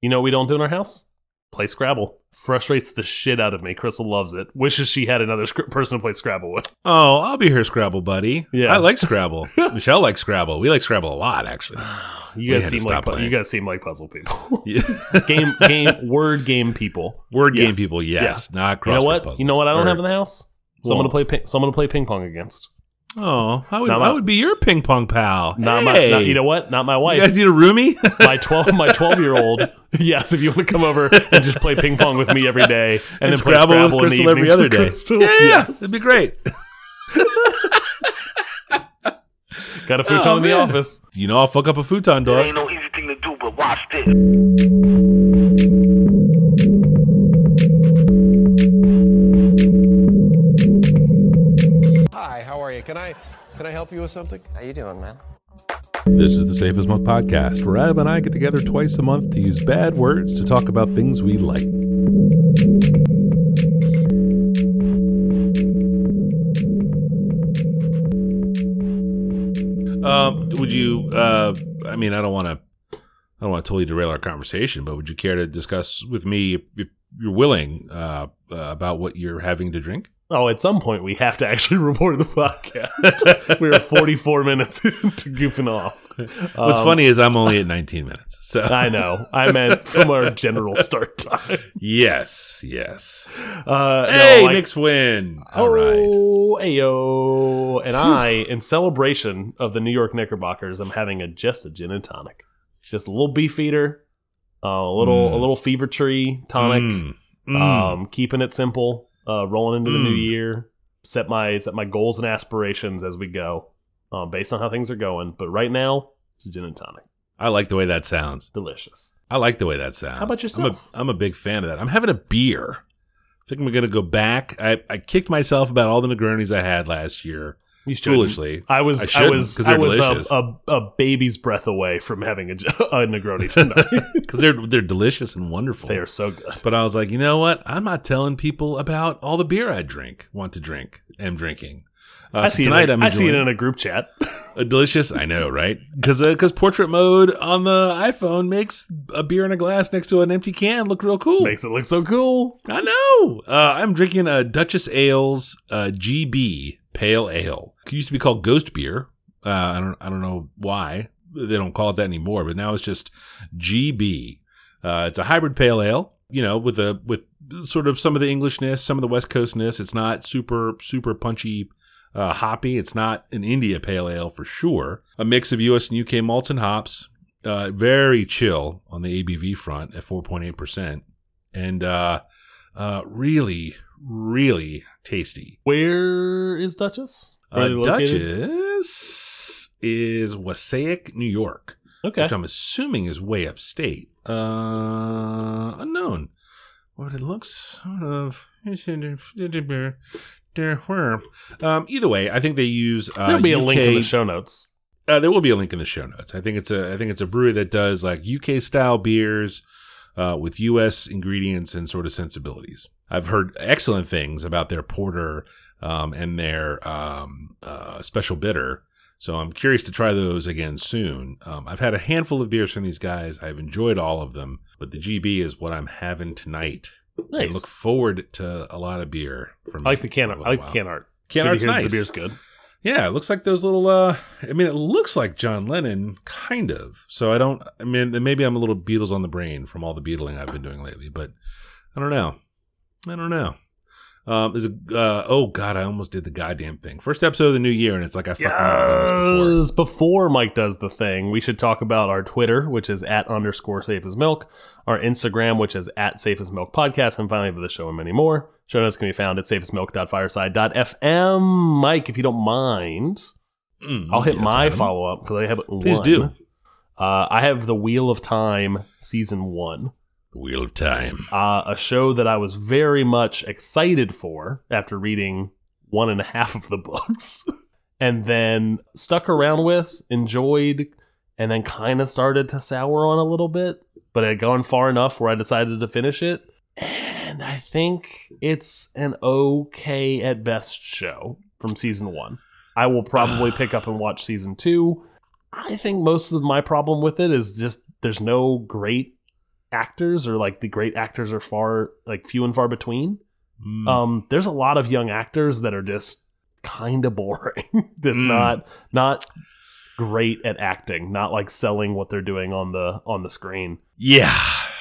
You know what we don't do in our house? Play Scrabble. Frustrates the shit out of me. Crystal loves it. Wishes she had another person to play Scrabble with. Oh, I'll be her Scrabble buddy. Yeah. I like Scrabble. Michelle likes Scrabble. We like Scrabble a lot, actually. You guys seem like playing. you guys seem like puzzle people. Yeah. game game word game people. Word game people, yes, not crossword You know what? puzzles. You know what I don't Or- have in the house? Someone to play someone to play ping pong against. Oh, I would, Not I would be your ping pong pal. Not hey. my not, you know what? Not my wife. You wife. guys need a roomie? my 12 my 12 year old yes if you want to come over and just play ping pong with me every day and, then play Scrabble with Scrabble in the Crystal every other day. Crystal. Yeah, yeah, yes it'd be great. got a futon Oh, in the office You know, I'll fuck up a futon It dog. ain't no easy thing to do, but watch this. Can I can I help you with something? How you doing, man? This is the Safe as Milk podcast, where Ab and I get together twice a month to use bad words to talk about things we like. Um, would you? Uh, I mean, I don't want to. I don't want to totally derail our conversation, but would you care to discuss with me, if, if you're willing, uh, uh, about what you're having to drink? Oh at some point we have to actually report the podcast we're 44 minutes into goofing off What's Um, funny is I'm only at 19 minutes. So i know i meant from our general start time yes, yes. uh Hey, no, like- Knicks win. All right. Oh, ayo. And I, in celebration of the New York Knickerbockers, I'm having a just a gin and tonic. Just a little Beefeater, uh, a little Mm. a little Fever-Tree tonic. Mm, mm. Um, keeping it simple, uh, rolling into the new Mm. year. Set my set my goals and aspirations as we go, um, based on how things are going. But right now, it's a gin and tonic. I like the way that sounds. Delicious. I like the way that sounds. How about I'm yourself? a, I'm a big fan of that. I'm having a beer. I think I'm going to go back. I, I kicked myself about all the Negronis I had last year. You shouldn't. Foolishly. I was I I, was I was a, a, a baby's breath away from having a Negroni tonight. Because they're, they're delicious and wonderful. they are so good. But I was like, you know what? I'm not telling people about all the beer I drink, want to drink, am drinking. Uh, I so see tonight it. I'm I see it in a group chat. A delicious, I know, right? Because because portrait mode on the iPhone makes a beer in a glass next to an empty can look real cool. Makes it look so cool. I know. Uh, I'm drinking a Duchess Ales uh, GB Pale Ale. It used to be called Ghost Beer. Uh, I don't I don't know why they don't call it that anymore, but now it's just GB. Uh, it's a hybrid pale ale. You know, with a with sort of some of the Englishness, some of the West Coastness. It's not super super punchy. Uh, hoppy. It's not an India Pale Ale for sure. A mix of U.S. and U.K. malts and hops. Uh, very chill on the ABV front at 4.8%. And uh, uh, really, really tasty. Where is Duchess? Uh, are they located? Duchess is Wassaic, New York, Okay. which I'm assuming is way upstate. Uh, unknown. What it looks sort of. Um, either way, I think they use. Uh, There'll be a link in the show notes. uh, there will be a link in the show notes. I think it's a I think it's a brewery that does like UK style beers uh, with US ingredients and sort of sensibilities. I've heard excellent things about their porter um, and their um, uh, special bitter. So I'm curious to try those again soon. Um, I've had a handful of beers from these guys. I've enjoyed all of them, but the GB is what I'm having tonight. Nice. I look forward to a lot of beer from. I like the can art. I like the can art. Can Good art's nice. The beer's good. Yeah, it looks like those little. uh I mean, it looks like John Lennon, kind of. So I don't. I mean, maybe I'm a little Beatles on the brain from all the Beatling I've been doing lately, but I don't know. I don't know. Um, there's a. Uh, oh God, I almost did the goddamn thing. First episode of the new year, and it's like I fucking done this before. Before Mike does the thing, we should talk about our Twitter, which is at underscore safe as milk, our Instagram, which is at safe as milk podcast, and finally for the show and many more. Show notes can be found at safeasmilk.fireside.fm. Mike, if you don't mind, Mm, I'll hit yes, my follow up because I have Please one. do. Uh, I have the Wheel of Time season one. The Wheel of Time. uh, a show that I was very much excited for after reading one and a half of the books, and then stuck around with, enjoyed, and then kind of started to sour on a little bit. But it had gone far enough where I decided to finish it, and I think it's an okay at best show from season one. I will probably pick up and watch season two. I think most of my problem with it is just there's no great actors or like the great actors are far like few and far between. Mm. Um, there's a lot of young actors that are just kind of boring, just Mm. not not great at acting, not like selling what they're doing on the on the screen. yeah,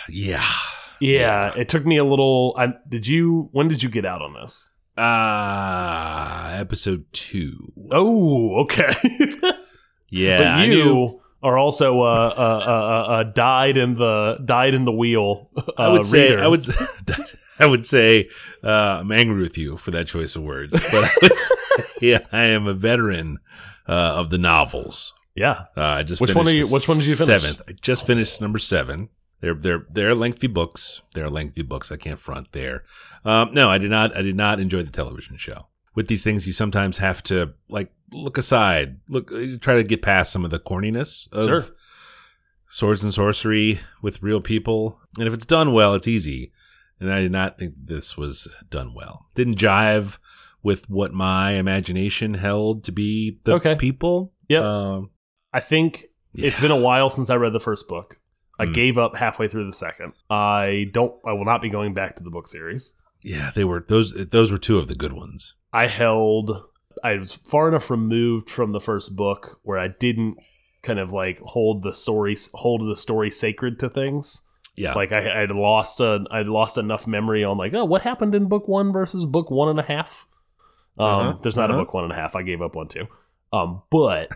yeah. Yeah, it took me a little. I, did you? When did you get out on this? Uh episode two. Oh, okay. Yeah, but I you knew- are also uh, uh, uh, uh, uh, died in the died in the wheel. Uh, I would say reader. I would I would say uh, I'm angry with you for that choice of words, but I would say, yeah, I am a veteran uh, of the novels. Yeah. Uh, I just Which one are you- which one did you finish? Seventh. I just finished number seven. They're they're they're lengthy books. They're lengthy books. I can't front there. Um, no, I did not. I did not enjoy the television show. With these things, you sometimes have to like look aside, look, try to get past some of the corniness of Sure. swords and sorcery with real people. And if it's done well, it's easy. And I did not think this was done well. Didn't jive with what my imagination held to be the Okay. people. Yep. Um, I think it's been a while since I read the first book. I Mm. gave up halfway through the second. I don't. I will not be going back to the book series. Yeah, they were those. Those were two of the good ones. I held. I was far enough removed from the first book where I didn't kind of like hold the story hold the story sacred to things. Yeah, Like I, I'd lost a, I'd lost enough memory on like, oh, what happened in book one versus book one and a half. Um, Uh-huh, there's not uh-huh. a book one and a half. I gave up on two. Um, but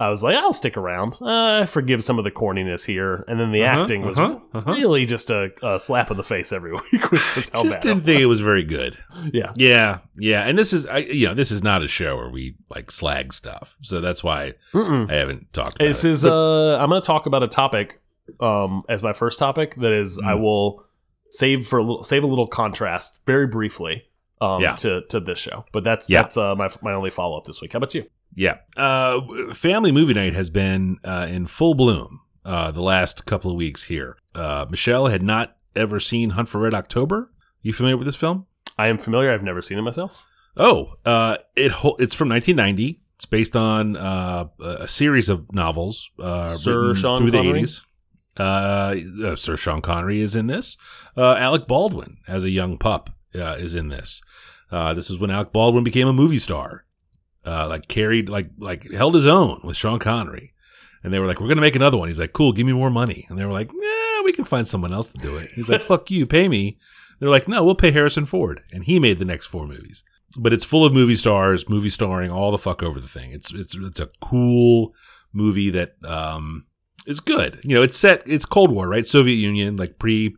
I was like, I'll stick around. Uh, I forgive some of the corniness here, and then the Uh-huh, acting was uh-huh, uh-huh. really just a, a slap in the face every week, which is how just bad. didn't think it was very good. Yeah, Yeah, yeah, and this is I you know this is not a show where we like slag stuff, so that's why Mm-mm. I haven't talked about This it. is But- uh I'm going to talk about a topic um as my first topic that is I Mm. will save for a little save a little contrast very briefly um Yeah. to to this show. But that's Yeah. that's uh my my only follow up this week. How about you? Yeah. Uh, family movie night has been uh, in full bloom uh, the last couple of weeks here. Uh, Michelle had not ever seen Hunt for Red October. You familiar with this film? I am familiar. I've never seen it myself. Oh, uh, it it's from 1990. It's based on uh, a series of novels uh, Sir Sean through Connery? the 80s. Uh, uh, Sir Sean Connery is in this. Uh, Alec Baldwin, as a young pup, uh, is in this. Uh, this is when Alec Baldwin became a movie star. Uh, like carried, like like held his own with Sean Connery, and they were like, "We're gonna make another one." He's like, "Cool, give me more money." And they were like, "Yeah, we can find someone else to do it." He's like, "Fuck you, pay me." They're like, "No, we'll pay Harrison Ford," and he made the next four movies but it's full of movie stars, movie starring all the fuck over the thing. It's it's it's a cool movie that um is good. You know, it's set it's Cold War, right? Soviet Union, like pre,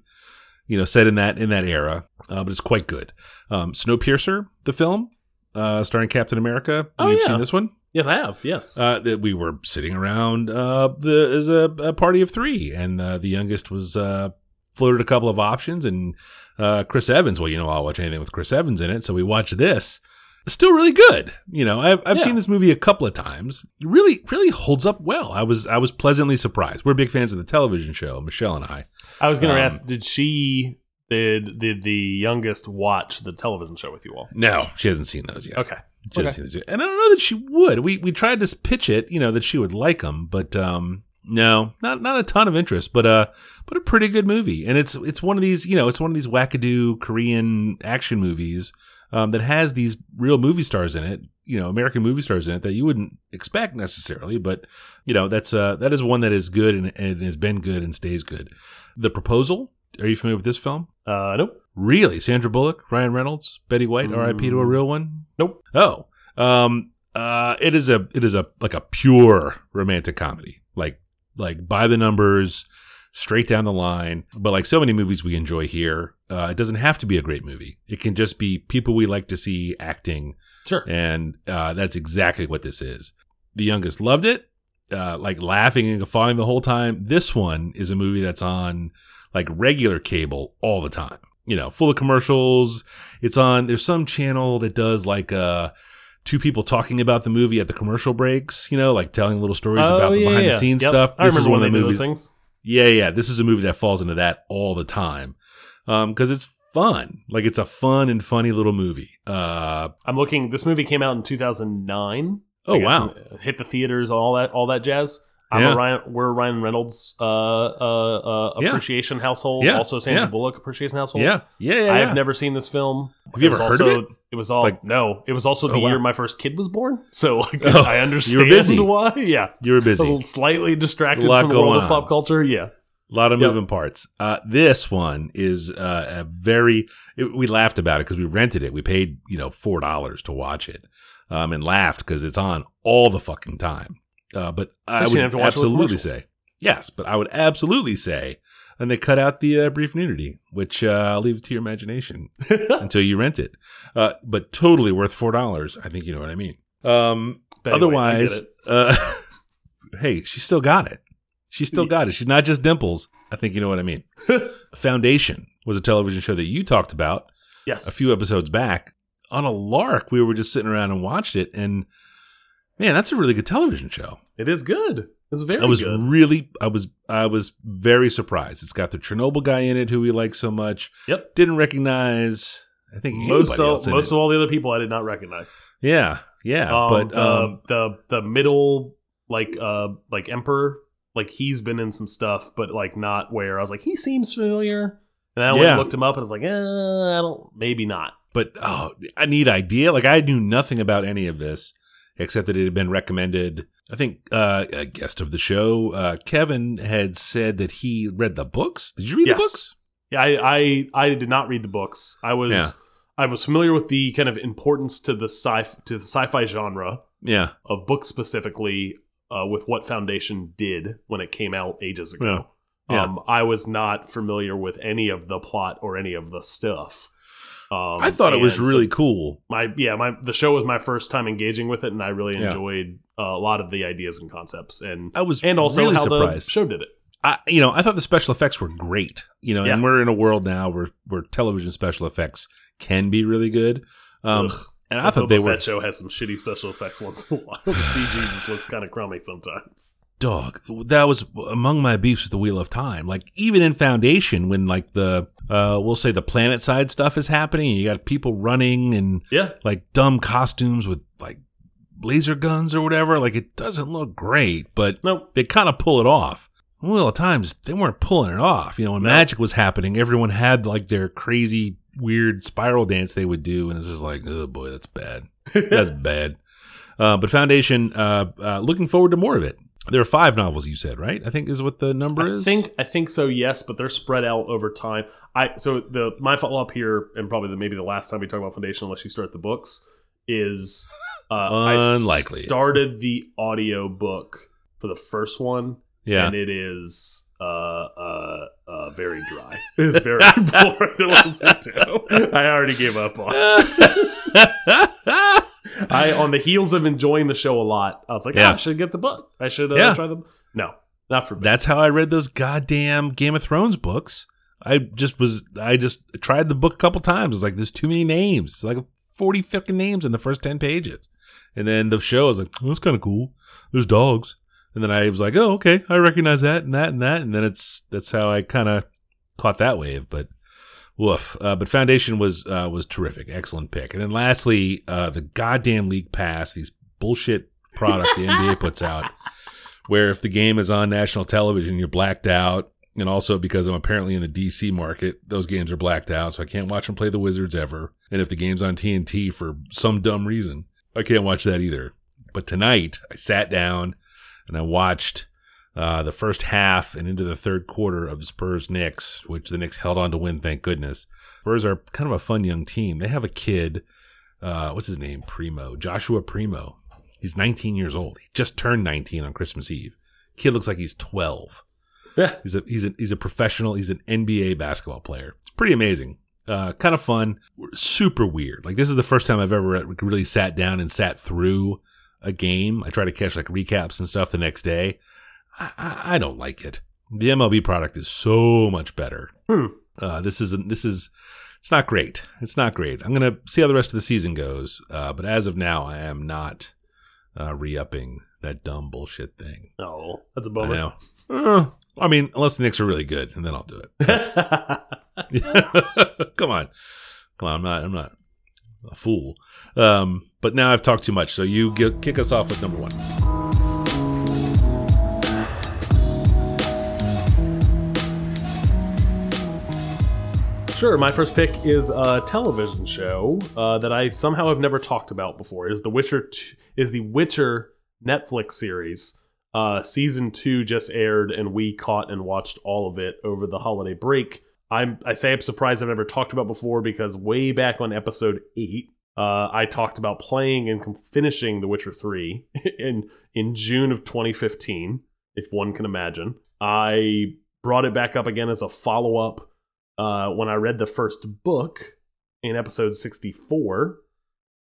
you know, set in that in that era, uh, but it's quite good. Um, Snowpiercer, the film, uh, starring Captain America. Oh, You've yeah. seen this one? Yes, I have. Yes. Uh, that we were sitting around uh, the as a, a party of three, and uh, the youngest was uh, floated a couple of options, and uh, Chris Evans. Well, you know, I'll watch anything with Chris Evans in it, so we watched this. It's still really good. You know, I've I've Yeah. seen this movie a couple of times. It really, really holds up well. I was I was pleasantly surprised. We're big fans of the television show, Michelle and I. I was going to um, ask did she did did the youngest watch the television show with you all? No, she hasn't seen those yet. Okay. She hasn't seen those yet. And I don't know that she would. We we tried to pitch it, you know, that she would like them, but um, no, not not a ton of interest. But uh, but a pretty good movie, and it's it's one of these, you know, it's one of these wackadoo Korean action movies um, that has these real movie stars in it, you know, American movie stars in it that you wouldn't expect necessarily. But you know, that's uh that is one that is good and, and has been good and stays good. The Proposal. Are you familiar with this film? Uh nope. Really, Sandra Bullock, Ryan Reynolds, Betty White, R.I.P. to a Mm. real one. Nope. Oh, um, uh, it is a it is a like a pure romantic comedy, like like by the numbers, straight down the line. But like so many movies we enjoy here, uh, it doesn't have to be a great movie. It can just be people we like to see acting, Sure. and uh, that's exactly what this is. The youngest loved it, uh, like laughing and guffawing the whole time. This one is a movie that's on like regular cable all the time. You know, full of commercials. It's on. There's some channel that does like uh two people talking about the movie at the commercial breaks. You know, like telling little stories about the behind the scenes Oh, Yep. stuff. I This is remember one of the movies. those things. Yeah, yeah. This is a movie that falls into that all the time because it's fun. Like it's a fun and funny little movie. Uh, I'm looking. This movie came out in 2009. Oh, wow. hit the theaters, all that, all that jazz. I'm Yeah. a Ryan. We're a Ryan Reynolds uh, uh, uh, Yeah. appreciation household. Yeah, Also, Sandra yeah. Bullock appreciation household. Yeah, yeah, yeah. I yeah. have never seen this film. Have you It ever heard of it? It was all Like- no. It was also the Oh, wow. year my first kid was born. So like, Oh, I you understand were busy. why. Yeah, You were a busy. little slightly distracted from the world going of pop culture. Yeah, A lot of Yep. moving parts. Uh, this one is uh, a very. It, we laughed about it because we rented it. We paid you know four dollars to watch it, um, and laughed because it's on all the fucking time. Uh, but I would have to watch it with absolutely say yes. But I would absolutely say, and they cut out the uh, brief nudity, which uh, I'll leave it to your imagination until you rent it. Uh, but totally worth four dollars. I think you know what I mean. Um, anyway, otherwise, uh, hey, she still got it. She still got it. She's not just dimples. I think you know what I mean. Foundation was a television show that you talked about yes, a few episodes back. On a lark, we were just sitting around and watched it, and man, that's a really good television show. It is good. It's very I was good. really, I was, I was very surprised. It's got the Chernobyl guy in it, who we like so much. Yep. Didn't recognize. I think Most of most it. of all the other people I did not recognize. yeah, yeah, Um, but the, um, the the middle like uh like emperor like he's been in some stuff, but like not where I was like he seems familiar. And I went Yeah. looked him up and I was like, eh, I don't maybe not. but oh, I need idea. Like I knew nothing about any of this except that it had been recommended. I think uh, a guest of the show, uh, Kevin, had said that he read the books. Did you read Yes. the books? Yeah, I, I I did not read the books. I was Yeah. I was familiar with the kind of importance to the sci to the sci-fi genre Yeah, of books specifically uh, with what Foundation did when it came out ages ago. Yeah. Um, I was not familiar with any of the plot or any of the stuff. Um, I thought it was and so really cool. my yeah my the show was my first time engaging with it, and I really Yeah. enjoyed uh, a lot of the ideas and concepts, and I was and also really how surprised. the show did it. I, you know, I thought the special effects were great. You know, Yeah. and we're in a world now where where television special effects can be really good. Um, Ugh. and The I thought they Boba were Fett show has some shitty special effects once in a while. The CG just looks kind of crummy sometimes. Dog that was among my beefs with the wheel of time like even in foundation when like the uh we'll say the planet side stuff is happening and you got people running and Yeah, like dumb costumes with like laser guns or whatever like it doesn't look great but nope. they kind of pull it off wheel of times they weren't pulling it off you know when No. magic was happening everyone had like their crazy weird spiral dance they would do and it's just like oh boy that's bad that's bad. Uh, but Foundation, uh, uh, looking forward to more of it. There are five novels, you said, right? I think is what the number I is. think I think so. Yes, but they're spread out over time. I so the my follow up here, and probably the, maybe the last time we talk about Foundation, unless you start the books, is uh, Unlikely. I started the audio book for the first one, Yeah. and it is uh uh uh very dry. It's very boring to listen to. I already gave up on. I on the heels of enjoying the show a lot, I was like, Yeah. oh, I should get the book. I should uh, Yeah. try them. No, not for me. That's how I read those goddamn Game of Thrones books. I just was, I just tried the book a couple times. It's like there's too many names. It's like forty fucking names in the first ten pages, and then the show I was like, oh, that's kind of cool. There's dogs, and then I was like, oh, okay, I recognize that and that and that, and then it's that's how I kind of caught that wave. But woof. Uh, but Foundation was uh, was terrific, excellent pick. And then lastly, uh, the goddamn league pass, these bullshit product the NBA puts out, where if the game is on national television, you're blacked out. And also because I'm apparently in the DC market, those games are blacked out, so I can't watch them play the Wizards ever. And if the game's on TNT for some dumb reason, I can't watch that either. But tonight, I sat down and I watched uh, the first half and into the third quarter of Spurs Knicks, which the Knicks held on to win, thank goodness. Spurs are kind of a fun young team. They have a kid, uh, what's his name? Primo, Joshua Primo. He's 19 years old. He just turned 19 on Christmas Eve. Kid looks like he's 12. Yeah. He's a he's a he's a professional. He's an NBA basketball player. It's pretty amazing. Uh, kind of fun. Super weird. Like this is the first time I've ever really sat down and sat through a game. I try to catch like recaps and stuff the next day. I, I, I don't like it. The MLB product is so much better. Hmm. Uh, this isn't. this is it's not great. It's not great. I'm gonna see how the rest of the season goes. Uh, but as of now, I am not uh, re-upping that dumb bullshit thing. Oh, that's a bummer. know. Uh, I mean, unless the Knicks are really good, and then I'll do it. Come on, come on. I'm not. I'm not a fool. Um, but now I've talked too much, so you get, kick us off with number one. Sure. My first pick is a television show uh, that I somehow have never talked about before. Is the Witcher. Is the Witcher Netflix series. Uh, season two just aired, and we caught and watched all of it over the holiday break. I'm I say I'm surprised I've never talked about before because way back on episode eight, uh, I talked about playing and finishing The Witcher three in in June of 2015, if one can imagine. I brought it back up again as a follow up uh, when I read the first book in episode 64,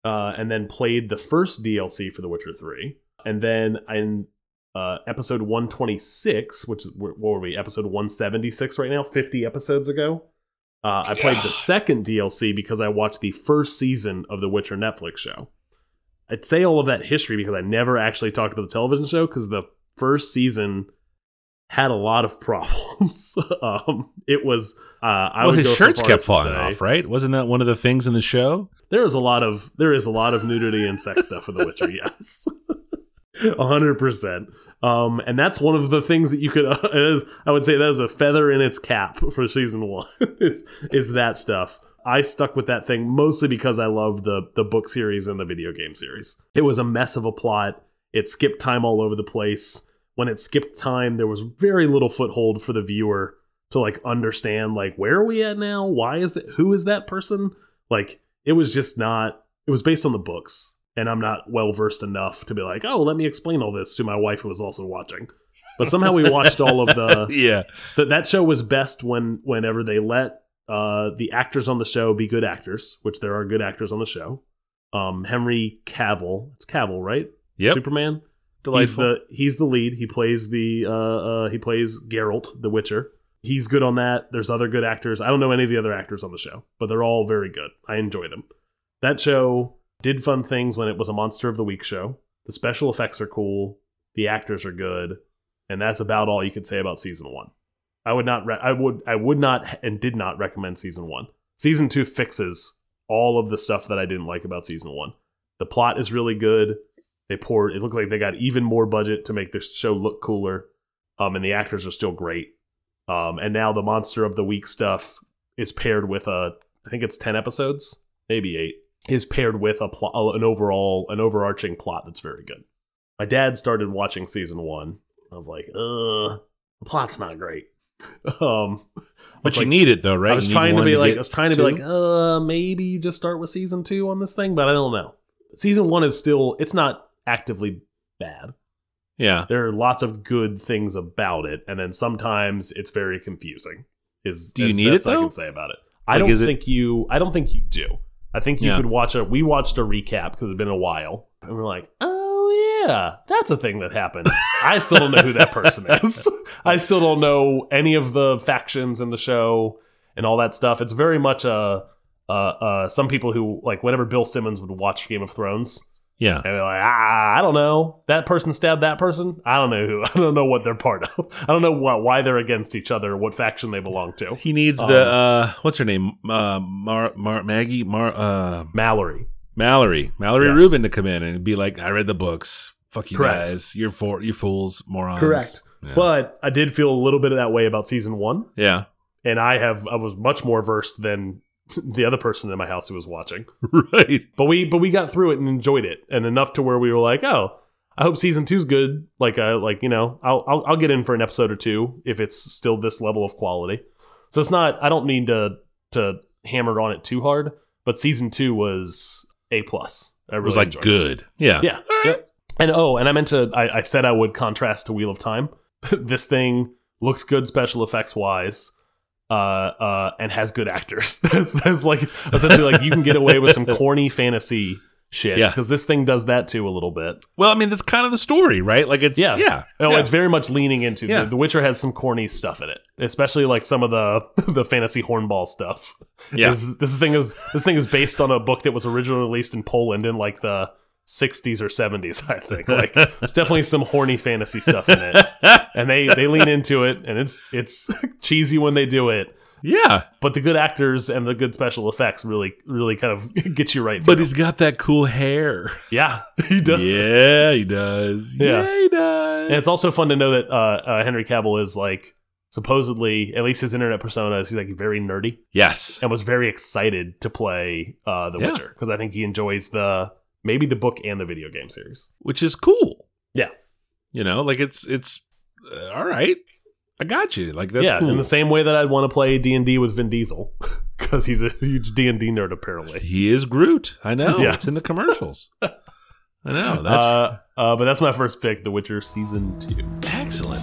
uh, and then played the first DLC for The Witcher 3. And then in uh, episode 126, which is, what were we, episode 176 right now, 50 episodes ago, uh, I played the second DLC because I watched the first season of The Witcher Netflix show. I'd say all of that history because I never actually talked about the television show because the first season had a lot of problems. um, it was uh, I well, would his so shirts far kept falling say- off, right? Wasn't that one of the things in the show? There is a lot of there is a lot of nudity and sex stuff in The Witcher. Yes, a hundred percent. Um, and that's one of the things that you could. Uh, is, I would say that is a feather in its cap for season one. is is that stuff? I stuck with that thing mostly because I love the the book series and the video game series. It was a mess of a plot. It skipped time all over the place. When it skipped time, there was very little foothold for the viewer to like understand like where are we at now? Why is that? Who is that person? Like it was just not. It was based on the books, and I'm not well versed enough to be like, oh, let me explain all this to my wife who was also watching. But somehow we watched all of the yeah. that that show was best when whenever they let uh the actors on the show be good actors, which there are good actors on the show. Um Henry Cavill, it's Cavill, right? Yep. Superman. Delightful. He's the he's the lead. He plays the uh, uh he plays Geralt, the Witcher. He's good on that. There's other good actors. I don't know any of the other actors on the show, but they're all very good. I enjoy them. That show did fun things when it was a Monster of the Week show. The special effects are cool. The actors are good, and that's about all you could say about season one. I would not. I would. I would not and did not recommend season one. Season two fixes all of the stuff that I didn't like about season one. The plot is really good. They poured. It looked like they got even more budget to make this show look cooler. Um, and the actors are still great. Um, and now the monster of the week stuff is paired with a. I think it's ten episodes, maybe eight. Is paired with a plot, an overall, an overarching plot that's very good. My dad started watching season one. I was like, "Uh, the plot's not great." um, But was you like- need it though, right? I was You need trying to be like, I was trying to be like, uh, maybe you just start with season two on this thing, but I don't know. Season one is still, it's not actively bad. yeah. There are lots of good things about it, and then sometimes it's very confusing. Is Do you need best it, I though? can say about it. I Like, don't is it- think you. I don't think you do. I think you Yeah. could watch a. We watched a recap because it's been a while, and we're like, oh yeah, that's a thing that happened. I still don't know who that person is. I still don't know any of the factions in the show and all that stuff. It's very much a. Uh, uh, some people who like whenever Bill Simmons would watch Game of Thrones, Yeah. and they're like, ah, I don't know. That person stabbed that person. I don't know who. I don't know what they're part of. I don't know why, why they're against each other, what faction they belong to. He needs Um, the uh what's her name? Uh Mar, Mar Maggie Mar uh Mallory. Mallory. Mallory Yes. Rubin to come in and be like, I read the books. Fuck you Correct. guys. You're for you fools, morons. Correct. Yeah. But I did feel a little bit of that way about season one, yeah. and I have I was much more versed than the other person in my house who was watching. right. But we but we got through it and enjoyed it, and enough to where we were like, oh, I hope season two's good. Like uh like you know, I'll I'll, I'll get in for an episode or two if it's still this level of quality. So it's not. I don't mean to to hammer on it too hard, but season two was a plus. I It really was like enjoyed it. good. Yeah. Yeah. yeah. And oh, and I meant to. I, I said I would contrast to Wheel of Time. this thing looks good special effects wise, uh, uh, and has good actors. that's that's like essentially like you can get away with some corny fantasy shit. Yeah. because this thing does that too a little bit. Well, I mean, that's kind of the story, right? Like it's Yeah. yeah. Oh, yeah. it's very much leaning into. Yeah. The, the Witcher has some corny stuff in it, especially like some of the the fantasy hornball stuff. Yeah. This, this thing is this thing is based on a book that was originally released in Poland in like the 60s or 70s, I think. Like there's definitely some horny fantasy stuff in it. And they they lean into it and it's it's cheesy when they do it. yeah. But the good actors and the good special effects really really kind of get you right. But he's got that cool hair. yeah, he does. Yeah, he does. Yeah. Yeah, he does. And it's also fun to know that uh, uh, Henry Cavill is like supposedly, at least his internet persona is he's like very nerdy Yes. and was very excited to play uh, The Yeah. Witcher because I think he enjoys the maybe the book and the video game series. Which is cool. Yeah. You know, like it's it's uh, all right. I got you. Like that's yeah, cool. in the same way that I'd want to play D and D with Vin Diesel because he's a huge D and D nerd apparently. he is Groot. I know. Yes. It's in the commercials. I know. That's uh, uh, but that's my first pick, The Witcher season two. excellent.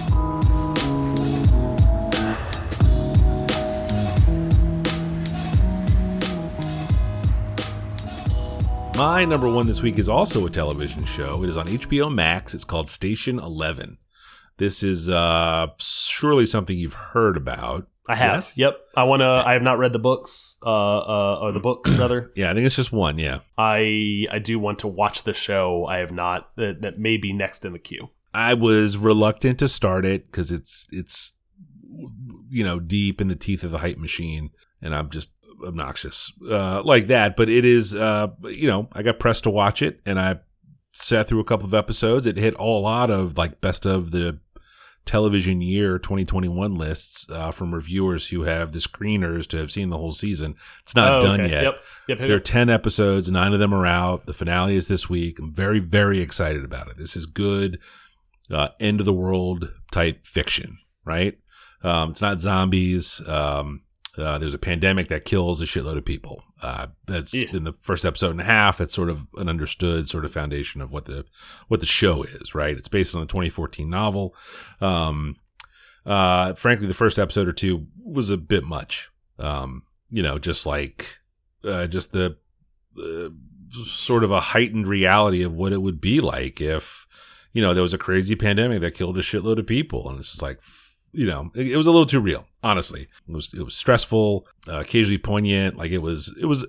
My number one this week is also a television show. It is on HBO Max. It's called Station Eleven. This is uh, surely something you've heard about. I have. Yes? Yep. I want to. I have not read the books, uh, uh, or the book rather. Yeah, I think it's just one. Yeah, I I do want to watch the show. I have not. That, that may be next in the queue. I was reluctant to start it because it's it's you know deep in the teeth of the hype machine, and I'm just obnoxious uh, like that. But it is uh, you know I got pressed to watch it, and I sat through a couple of episodes. It hit all a lot of like best of the television year 2021 lists uh, from reviewers who have the screeners to have seen the whole season. It's not Oh, done okay. yet. Yep. Yep. There are 10 episodes, nine of them are out. The finale is this week. I'm very, very excited about it. This is good, uh, end of the world type fiction, right? Um, it's not zombies. Um, uh, there's a pandemic that kills a shitload of people. Uh, that's Yeah. in the first episode and a half. That's sort of an understood sort of foundation of what the what the show is, right? It's based on a 2014 novel. Um, uh, frankly, the first episode or two was a bit much. Um, you know, just like uh, just the uh, sort of a heightened reality of what it would be like if you know there was a crazy pandemic that killed a shitload of people, and it's just like you know it, it was a little too real. Honestly, it was it was stressful, uh, occasionally poignant. Like it was it was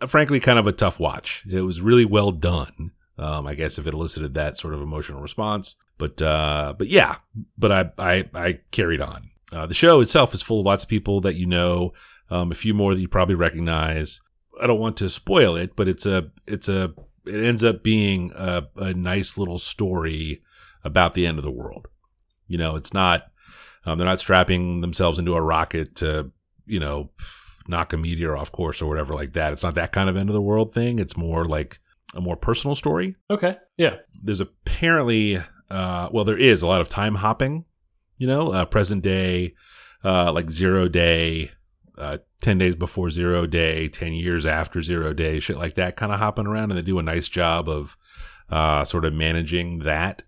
uh, frankly kind of a tough watch. It was really well done. Um, I guess if it elicited that sort of emotional response, but uh, but yeah, but I I, I carried on. Uh, the show itself is full of lots of people that you know, um, a few more that you probably recognize. I don't want to spoil it, but it's a it's a it ends up being a, a nice little story about the end of the world. You know, it's not um, they're not strapping themselves into a rocket to you know knock a meteor off course or whatever like that. It's not that kind of end of the world thing. It's more like a more personal story. Okay. Yeah. There's apparently uh, well, there is a lot of time hopping. You know, uh, present day, uh, like zero day, uh, 10 days before zero day, 10 years after zero day, shit like that kind of hopping around. And they do a nice job of uh, sort of managing that.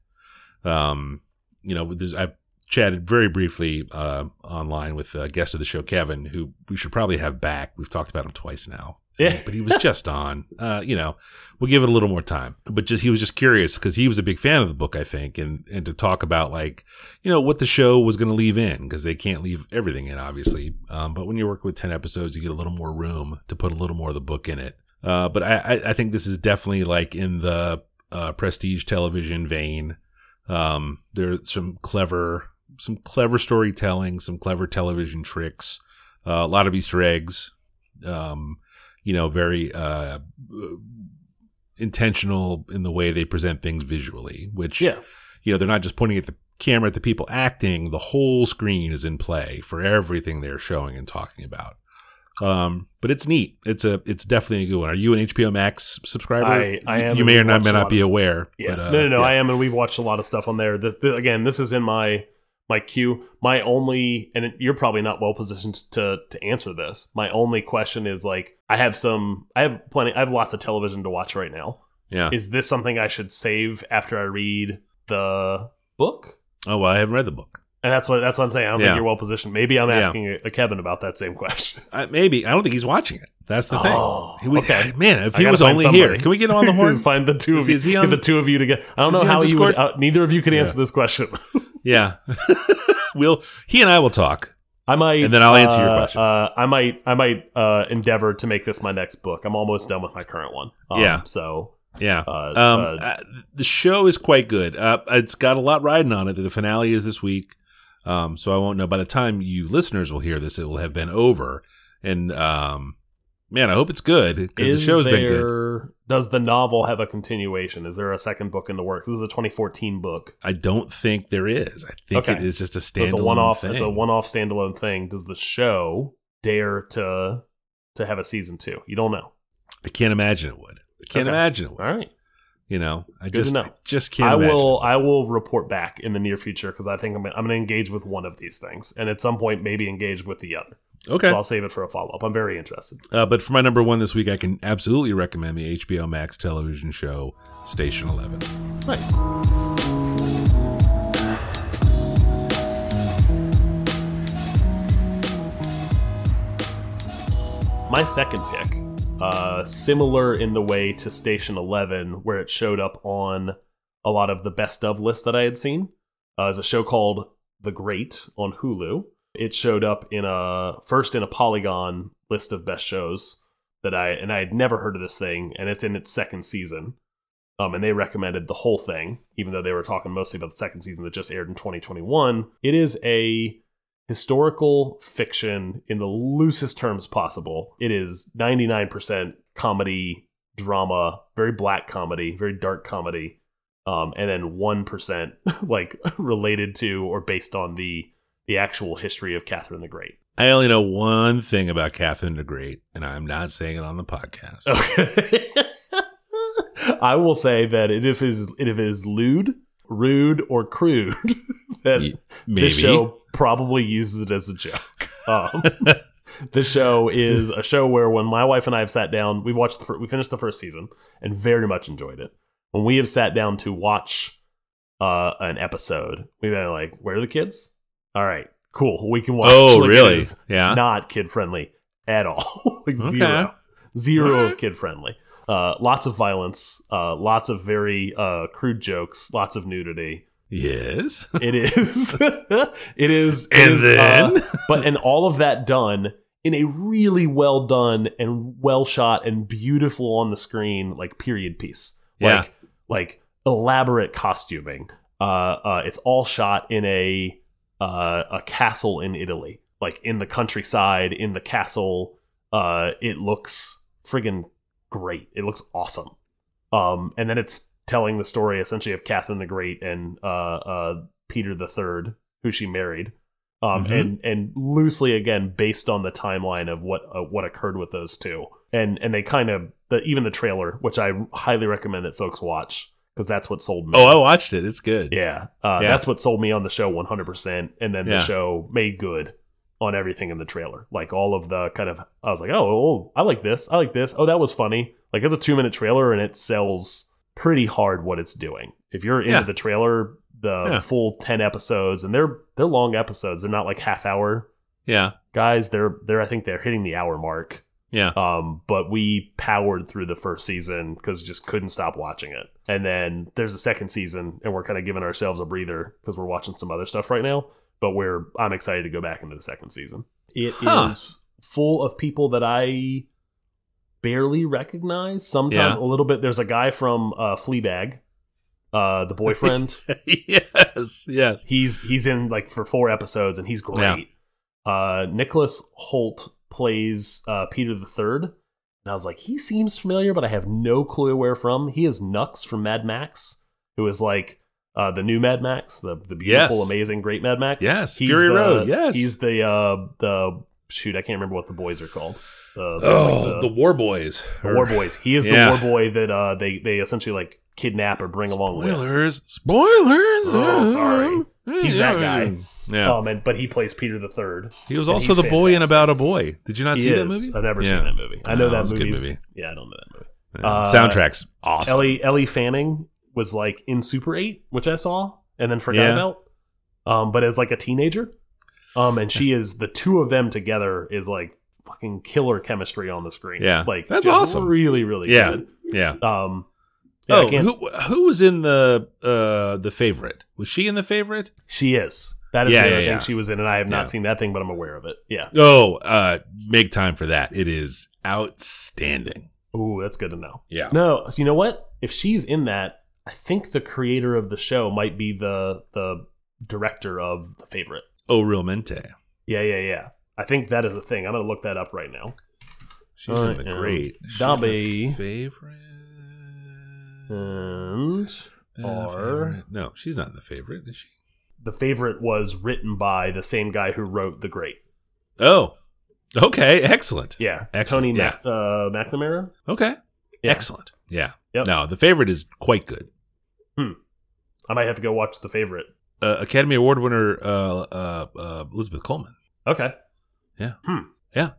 Um, you know, there's, I've chatted very briefly uh, online with a guest of the show, Kevin, who we should probably have back. We've talked about him twice now. Yeah. But he was just on. Uh, you know, we'll give it a little more time. But just he was just curious because he was a big fan of the book, I think, and and to talk about like you know what the show was going to leave in because they can't leave everything in, obviously. Um, but when you're working with ten episodes, you get a little more room to put a little more of the book in it. Uh, but I, I I think this is definitely like in the uh, prestige television vein. Um, there's some clever some clever storytelling, some clever television tricks, uh, a lot of Easter eggs. Um, you know, very uh, intentional in the way they present things visually, which Yeah. you know they're not just pointing at the camera at the people acting. The whole screen is in play for everything they're showing and talking about. Um, but it's neat. It's a it's definitely a good one. Are you an HBO Max subscriber? I- I am, You may or not may not be aware. Yeah. But, uh, no, no, no. yeah. I am, and we've watched a lot of stuff on there. This, again, this is in my my queue. My only, and you're probably not well positioned to to answer this. My only question is like, I have some, I have plenty, I have lots of television to watch right now. Yeah. Is this something I should save after I read the book? Oh well, I haven't read the book. And that's what that's what I'm saying. I don't Yeah. think you're well positioned. Maybe I'm Yeah. asking a Kevin about that same question. I, maybe I don't think he's watching it. That's the Oh, thing. Was- okay. man. If he was only somebody. here, can we get him on the horn? Find the two Is of you. is he get on- the two of you together. I don't know how you would. Uh, neither of you could answer Yeah. this question. yeah, we'll he and I will talk. I might, And then I'll answer your uh, question. Uh, I might, I might uh, endeavor to make this my next book. I'm almost done with my current one. Um, Yeah. So Yeah. Uh, um, uh, uh, the show is quite good. Uh, it's got a lot riding on it. The finale is this week. Um, so I won't know. By the time you listeners will hear this, it will have been over. And um, man, I hope it's good because the show's been good. Does the novel have a continuation? Is there a second book in the works? This is a 2014 book. I don't think there is. I think Okay. it is just a So standalone it's a one-off. thing. It's a one-off standalone thing. Does the show dare to to have a season two? You don't know. I can't imagine it would. I can't Okay. imagine it would. All right. You know, I Good just know. I just can't. I imagine will. I will report back in the near future because I think I'm, I'm going to engage with one of these things, and at some point maybe engage with the other. Okay. So I'll save it for a follow up. I'm very interested. Uh, but for my number one this week, I can absolutely recommend the HBO Max television show Station Eleven. Nice. My second pick, uh, similar in the way to Station Eleven, where it showed up on a lot of the best of lists that I had seen, uh, is a show called The Great on Hulu. It showed up in a first in a Polygon list of best shows that I and I had never heard of this thing, and it's in its second season. Um, and they recommended the whole thing, even though they were talking mostly about the second season that just aired in 2021. It is a historical fiction in the loosest terms possible. It is 99% comedy, drama, very black comedy, very dark comedy, um, and then 1% like related to or based on the the actual history of Catherine the Great. I only know one thing about Catherine the Great, and I'm not saying it on the podcast. Okay. I will say that if it is if it is lewd, rude, or crude, that Ye- Maybe. this show probably uses it as a joke. Um, this show is a show where when my wife and I have sat down, we watched the we finished the first season and very much enjoyed it. When we have sat down to watch uh, an episode, we've been like, "Where are the kids? All right, cool, we can watch." Oh, Like, really? Yeah. not kid friendly at all. like Okay. zero, zero Alright. of kid friendly. Uh, lots of violence, uh, lots of very uh, crude jokes, lots of nudity. Yes. It is. it is. it And is, then? uh, but and all of that done in a really well done and well shot and beautiful on the screen like period piece. Yeah. Like like elaborate costuming. Uh, uh, it's all shot in a uh, a castle in Italy, like in the countryside, in the castle. Uh, it looks friggin' great. It looks awesome. Um, and then it's telling the story essentially of Catherine the Great and uh, uh, Peter the Third, who she married, um, Mhm. and and loosely again based on the timeline of what uh, what occurred with those two, and and they kind of the, even the trailer, which I highly recommend that folks watch because that's what sold me. Oh, I watched it. It's good. yeah, uh, Yeah. that's what sold me on the show 100, percent and then Yeah. the show made good on everything in the trailer, like all of the kind of I was like, oh, oh, I like this, I like this, oh, that was funny. Like it's a two minute trailer and it sells pretty hard what it's doing. If you're into Yeah. the trailer, the Yeah. full ten episodes, and they're they're long episodes. They're not like half hour Yeah. guys. They're they're I think they're hitting the hour mark. Yeah. Um, but we powered through the first season because just couldn't stop watching it. And then there's a second season, and we're kind of giving ourselves a breather because we're watching some other stuff right now. But we're I'm excited to go back into the second season. It is Huh. full of people that I barely recognize. Sometimes Yeah. a little bit. There's a guy from uh, Fleabag, uh, the boyfriend. yes. Yes. he's he's in like for four episodes and he's great. Uh, Nicholas Hoult plays uh, Peter the Third, and I was like, he seems familiar, but I have no clue where from. He is Nux from Mad Max, who is like uh, the new Mad Max, the the beautiful, Yes. amazing, great Mad Max. Yes. He's Fury the- Road. Yes. he's the uh, the shoot. I can't remember what the boys are called. The, the- oh, like the, War Boys. the War Boys. He is the War Boy that uh, they they essentially like kidnap or bring along with. Spoilers. Spoilers. Oh, sorry. He's that guy. Yeah. Um, and but he plays Peter the Third. he was also the boy in. About a Boy. Did you not He see that movie? I've never Yeah. seen that movie. I know that it was a good movie's- movie. Yeah, I don't know that movie. Yeah. Uh, Soundtrack's awesome. Ellie Ellie Fanning was like in Super Eight, which I saw and then forgot Yeah. about. Um, but as like a teenager, um, and she is the two of them together is like fucking killer chemistry on the screen. Yeah. like That's awesome. Really, really Yeah. good. yeah. Um, yeah, oh, who who was in the uh the favorite? Was she in the favorite? she is. That is Yeah, the other yeah, thing yeah. she was in, and I have not seen that thing, but I'm aware of it. Yeah. Oh, uh make time for that. It is outstanding. Ooh, that's good to know. Yeah. No, so you know what? If she's in that, I think the creator of the show might be the the director of the favorite. Oh, real mente. Yeah, yeah, yeah. I think that is the thing. I'm gonna look that up right now. She's I in the great. Dobby. favorite. and no, she's not in the favorite, is she? The favorite was written by the same guy who wrote The Great. Oh, okay, excellent. Yeah, Excellent, Tony yeah. Uh, McNamara. Okay, Yeah. excellent. Yeah. Yep. No, the favorite is quite good. I might have to go watch the favorite. Uh, Academy Award winner uh, uh, uh, Elizabeth Coleman. Okay. Yeah. Hmm. Yeah.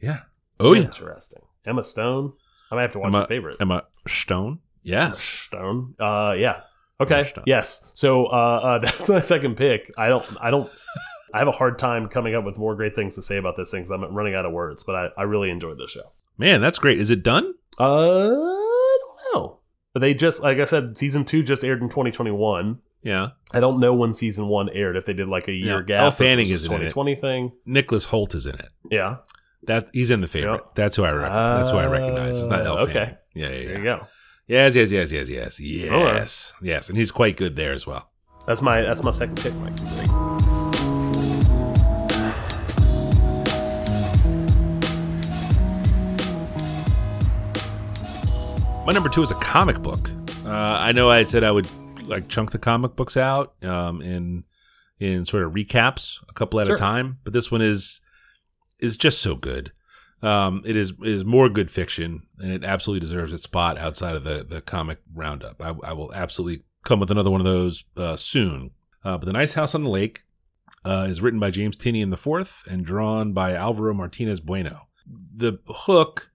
Yeah. Oh yeah. Interesting. Emma Stone. I might have to watch Emma- the favorite. Emma Stone. Yes. Stone. Uh, yeah. Okay. Yes. So uh, uh, that's my second pick. I don't. I don't. I have a hard time coming up with more great things to say about this thing because I'm running out of words. But I, I really enjoyed this show. Man, that's great. Is it done? Uh, I don't know. But they just, like I said, season two just aired in 2021. Yeah. I don't know when season one aired. If they did like a year Yeah, gap, Elle or if it Fanning is in it. 2020 thing. Nicholas Hoult is in it. Yeah. That he's in the favorite. Yep. That's who I rec- that's who I recognize. It's not Uh, Elle okay. Fanning. Yeah, yeah, There yeah. you go. Yes, yes, yes, yes, yes, yes, Alright. yes, and he's quite good there as well. That's my that's my second pick, Mike. My number two is a comic book. Uh, I know I said I would like chunk the comic books out um, in in sort of recaps, a couple at Sure. a time, but this one is is just so good. Um, it is is more good fiction, and it absolutely deserves its spot outside of the the comic roundup. I, I will absolutely come with another one of those uh, soon. Uh, but the Nice House on the Lake uh, is written by James Tynion IV and drawn by Alvaro Martinez Bueno. The hook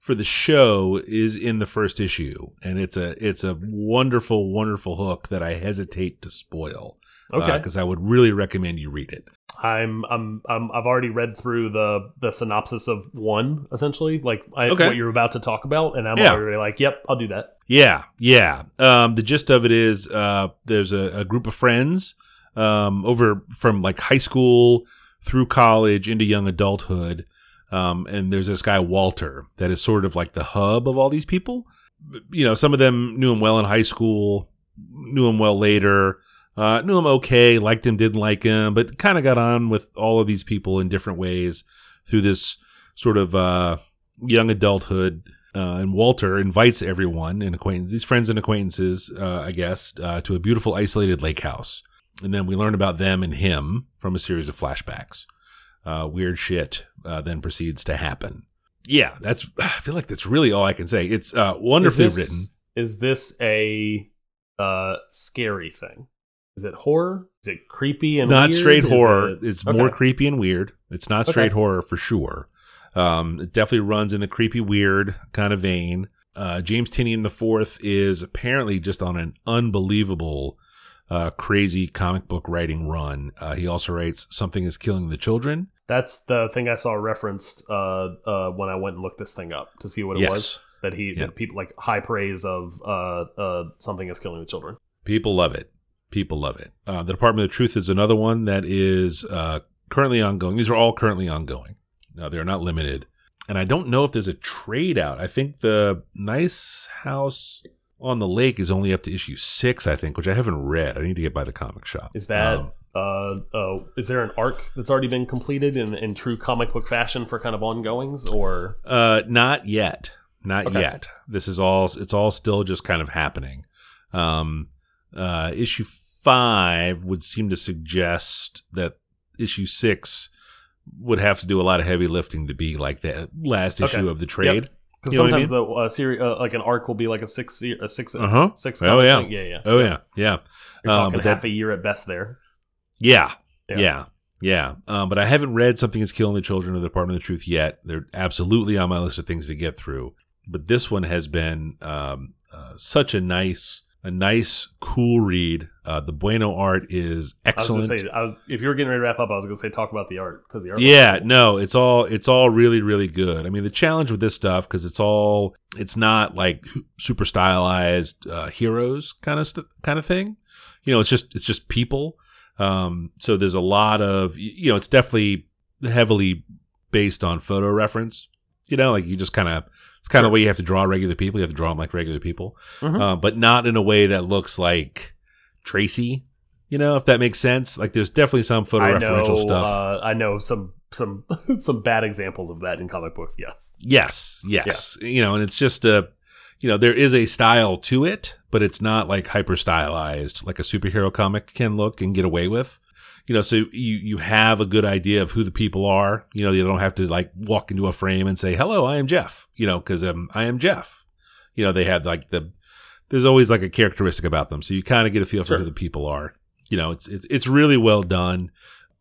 for the show is in the first issue, and it's a it's a wonderful, wonderful hook that I hesitate to spoil. Okay. because I would really recommend you read it. I'm I'm I'm I've already read through the the synopsis of one essentially, like I, Okay. what you're about to talk about, and I'm Yeah. already like, yep, I'll do that. Yeah, yeah. Um, the gist of it is uh, there's a, a group of friends um, over from like high school through college into young adulthood. Um, and there's this guy, Walter, that is sort of like the hub of all these people. You know, some of them knew him well in high school, knew him well later, uh, knew him okay, liked him, didn't like him, but kind of got on with all of these people in different ways through this sort of uh, young adulthood uh, and Walter invites everyone and acquaintances, these friends and acquaintances, uh, I guess, uh, to a beautiful isolated lake house. And then we learn about them and him from a series of flashbacks. Uh, weird shit uh, then proceeds to happen. Yeah, that's. I feel like that's really all I can say. It's uh, wonderfully is this, written. Is this a uh scary thing? Is it horror? Is it creepy and Not weird? straight Is horror. it- It's Okay. more creepy and weird. It's not straight Okay. horror for sure. Um, it definitely runs in the creepy, weird kind of vein. Uh, James Tynion the Fourth is apparently just on an unbelievable, uh, crazy comic book writing run. Uh, he also writes "Something Is Killing the Children." That's the thing I saw referenced uh, uh, when I went and looked this thing up to see what it Yes. was. That he Yeah. that people like high praise of uh, uh, something is killing the children. People love it. People love it. Uh, the Department of Truth is another one that is uh, currently ongoing. These are all currently ongoing. Uh, they're not limited. And I don't know if there's a trade out. I think the Nice House on the Lake is only up to issue six, I think, which I haven't read. I need to get by the comic shop. Is that Um, uh, uh, is there an arc that's already been completed in, in true comic book fashion for kind of ongoings or Uh, not yet. Not Okay. yet. This is all. It's all still just kind of happening. Um, uh, issue five would seem to suggest that issue six would have to do a lot of heavy lifting to be like the last Okay. issue of the trade. because You know I sometimes the uh, series uh, like an arc will be like a six a six Uh huh. six Oh, yeah. yeah yeah Oh yeah, yeah, You're talking that- half a year at best there. yeah, Yeah. yeah, yeah. Um, but I haven't read Something Is Killing the Children of the Department of the Truth yet. They're absolutely on my list of things to get through. But this one has been um, uh, such a nice, a nice, cool read. Uh, the Bueno art is I was excellent. gonna say I was if you were getting ready to wrap up, I was gonna say talk about the art because the art. yeah, cool. no, it's all it's all really really good. I mean, the challenge with this stuff because it's all it's not like super stylized uh, heroes kind of kind of thing. You know, it's just it's just people. Um, so there's a lot of you know, it's definitely heavily based on photo reference. You know, like you just kind of it's kind of the way you have to draw regular people. You have to draw them like regular people, Mhm. uh, but not in a way that looks like Tracy. You know, if that makes sense. Like there's definitely some photo referential stuff. Uh, I know some some some bad examples of that in comic books. Yes. Yes, yes. You know, and it's just a, you know, there is a style to it, but it's not like hyper stylized like a superhero comic can look and get away with. You know, so you you have a good idea of who the people are. You know, you don't have to like walk into a frame and say, "Hello, I am Jeff." You know, because um, I am Jeff. You know, they have like the there's always like a characteristic about them, so you kind of get a feel for who the people are. You know, it's it's it's really well done.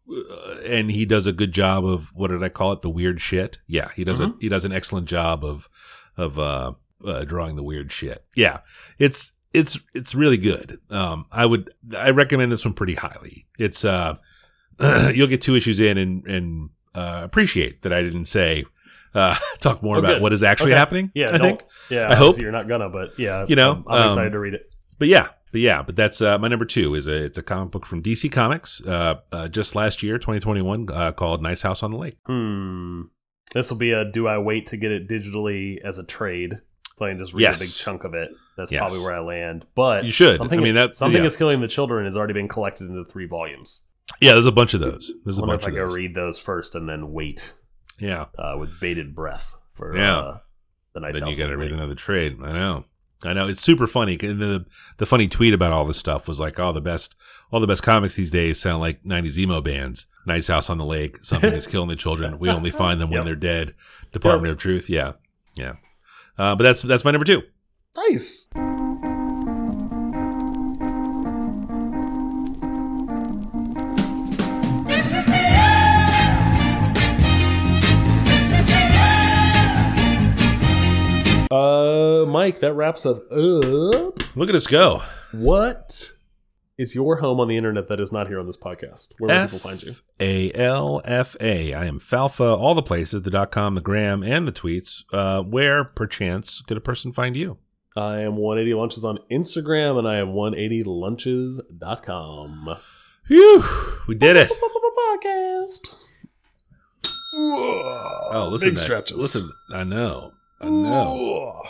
Uh, and he does a good job of what did I call it? The weird shit. Yeah, he does a he does an excellent job of of uh, uh, drawing the weird shit. Yeah, it's it's it's really good. Um, I would I recommend this one pretty highly. It's uh, you'll get two issues in and and uh, appreciate that I didn't say uh, talk more Oh, about good. what is actually Okay. happening. Yeah. I think. Yeah. I hope. You're not gonna, but yeah. You know, I'm, I'm um, excited to read it. But yeah, but yeah, but that's uh, my number two is a it's a comic book from DC Comics, uh, uh, just last year, 2021, uh, called Nice House on the Lake. Hmm. This will be a. Do I wait to get it digitally as a trade? So I can just read Yes. a big chunk of it. That's Yes. probably where I land. But You should. Something, I mean, that- something yeah. is killing the children has already been collected into three volumes. Yeah, there's a bunch of those. There's I a bunch if I go read those first and then wait Yeah, uh, with bated breath for Yeah. uh, the nice then you got to read another trade. I know, I know. It's super funny. And the the funny tweet about all this stuff was like, "Oh, the best, all the best comics these days sound like '90s emo bands." Nice House on the Lake. Something is killing the children. We only find them when Yep. they're dead. Department of Truth. Yeah, yeah. Uh, but that's that's my number two. Nice. Uh, Mike, that wraps us up. Look at us go. What is your home on the internet that is not here on this podcast? Where will people find you? A L F A. I am Falfa, all the places, the dot com, the gram, and the tweets. Uh, where, perchance, could a person find you? I am 180 Lunches on Instagram and I am 180lunches.com. Phew, we did it. Podcast. Oh, listen Big that. stretches. Listen, I know. I know.